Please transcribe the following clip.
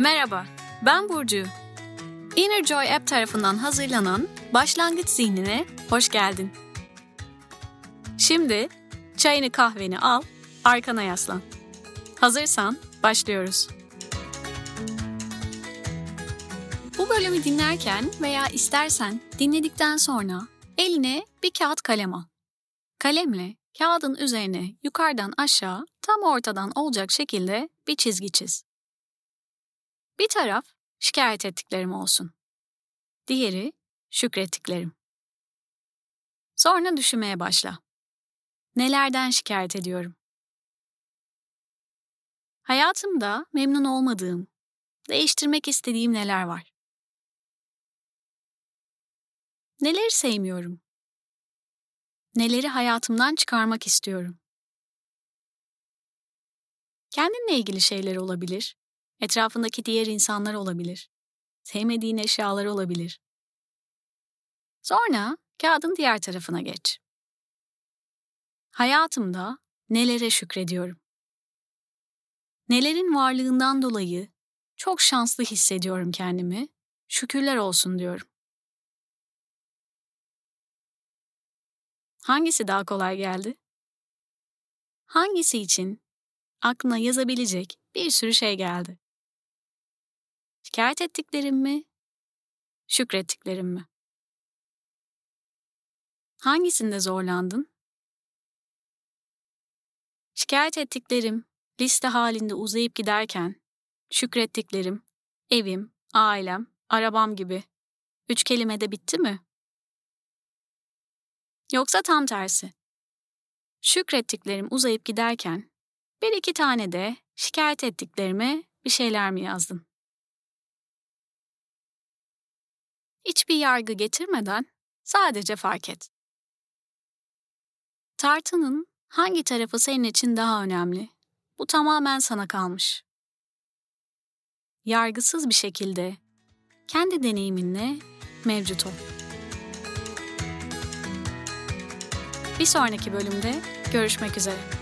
Merhaba, ben Burcu. Inner Joy App tarafından hazırlanan Başlangıç Zihnine hoş geldin. Şimdi çayını kahveni al, arkana yaslan. Hazırsan başlıyoruz. Bu bölümü dinlerken veya istersen dinledikten sonra eline bir kağıt kalem al. Kalemle kağıdın üzerine yukarıdan aşağı tam ortadan olacak şekilde bir çizgi çiz. Bir taraf şikayet ettiklerim olsun. Diğeri şükrettiklerim. Sonra düşünmeye başla. Nelerden şikayet ediyorum? Hayatımda memnun olmadığım, değiştirmek istediğim neler var? Neleri sevmiyorum? Neleri hayatımdan çıkarmak istiyorum? Kendinle ilgili şeyler olabilir, etrafındaki diğer insanlar olabilir, sevmediğin eşyalar olabilir. Sonra kağıdın diğer tarafına geç. Hayatımda nelere şükrediyorum? Nelerin varlığından dolayı çok şanslı hissediyorum kendimi, şükürler olsun diyorum. Hangisi daha kolay geldi? Hangisi için aklına yazabilecek bir sürü şey geldi? Şikayet ettiklerim mi? Şükrettiklerim mi? Hangisinde zorlandın? Şikayet ettiklerim liste halinde uzayıp giderken, şükrettiklerim, evim, ailem, arabam gibi üç kelimede bitti mi? Yoksa tam tersi. Şükrettiklerim uzayıp giderken bir iki tane de şikayet ettiklerime bir şeyler mi yazdın? Hiçbir yargı getirmeden sadece fark et. Tartının hangi tarafı senin için daha önemli? Bu tamamen sana kalmış. Yargısız bir şekilde kendi deneyiminle mevcut ol. Bir sonraki bölümde görüşmek üzere.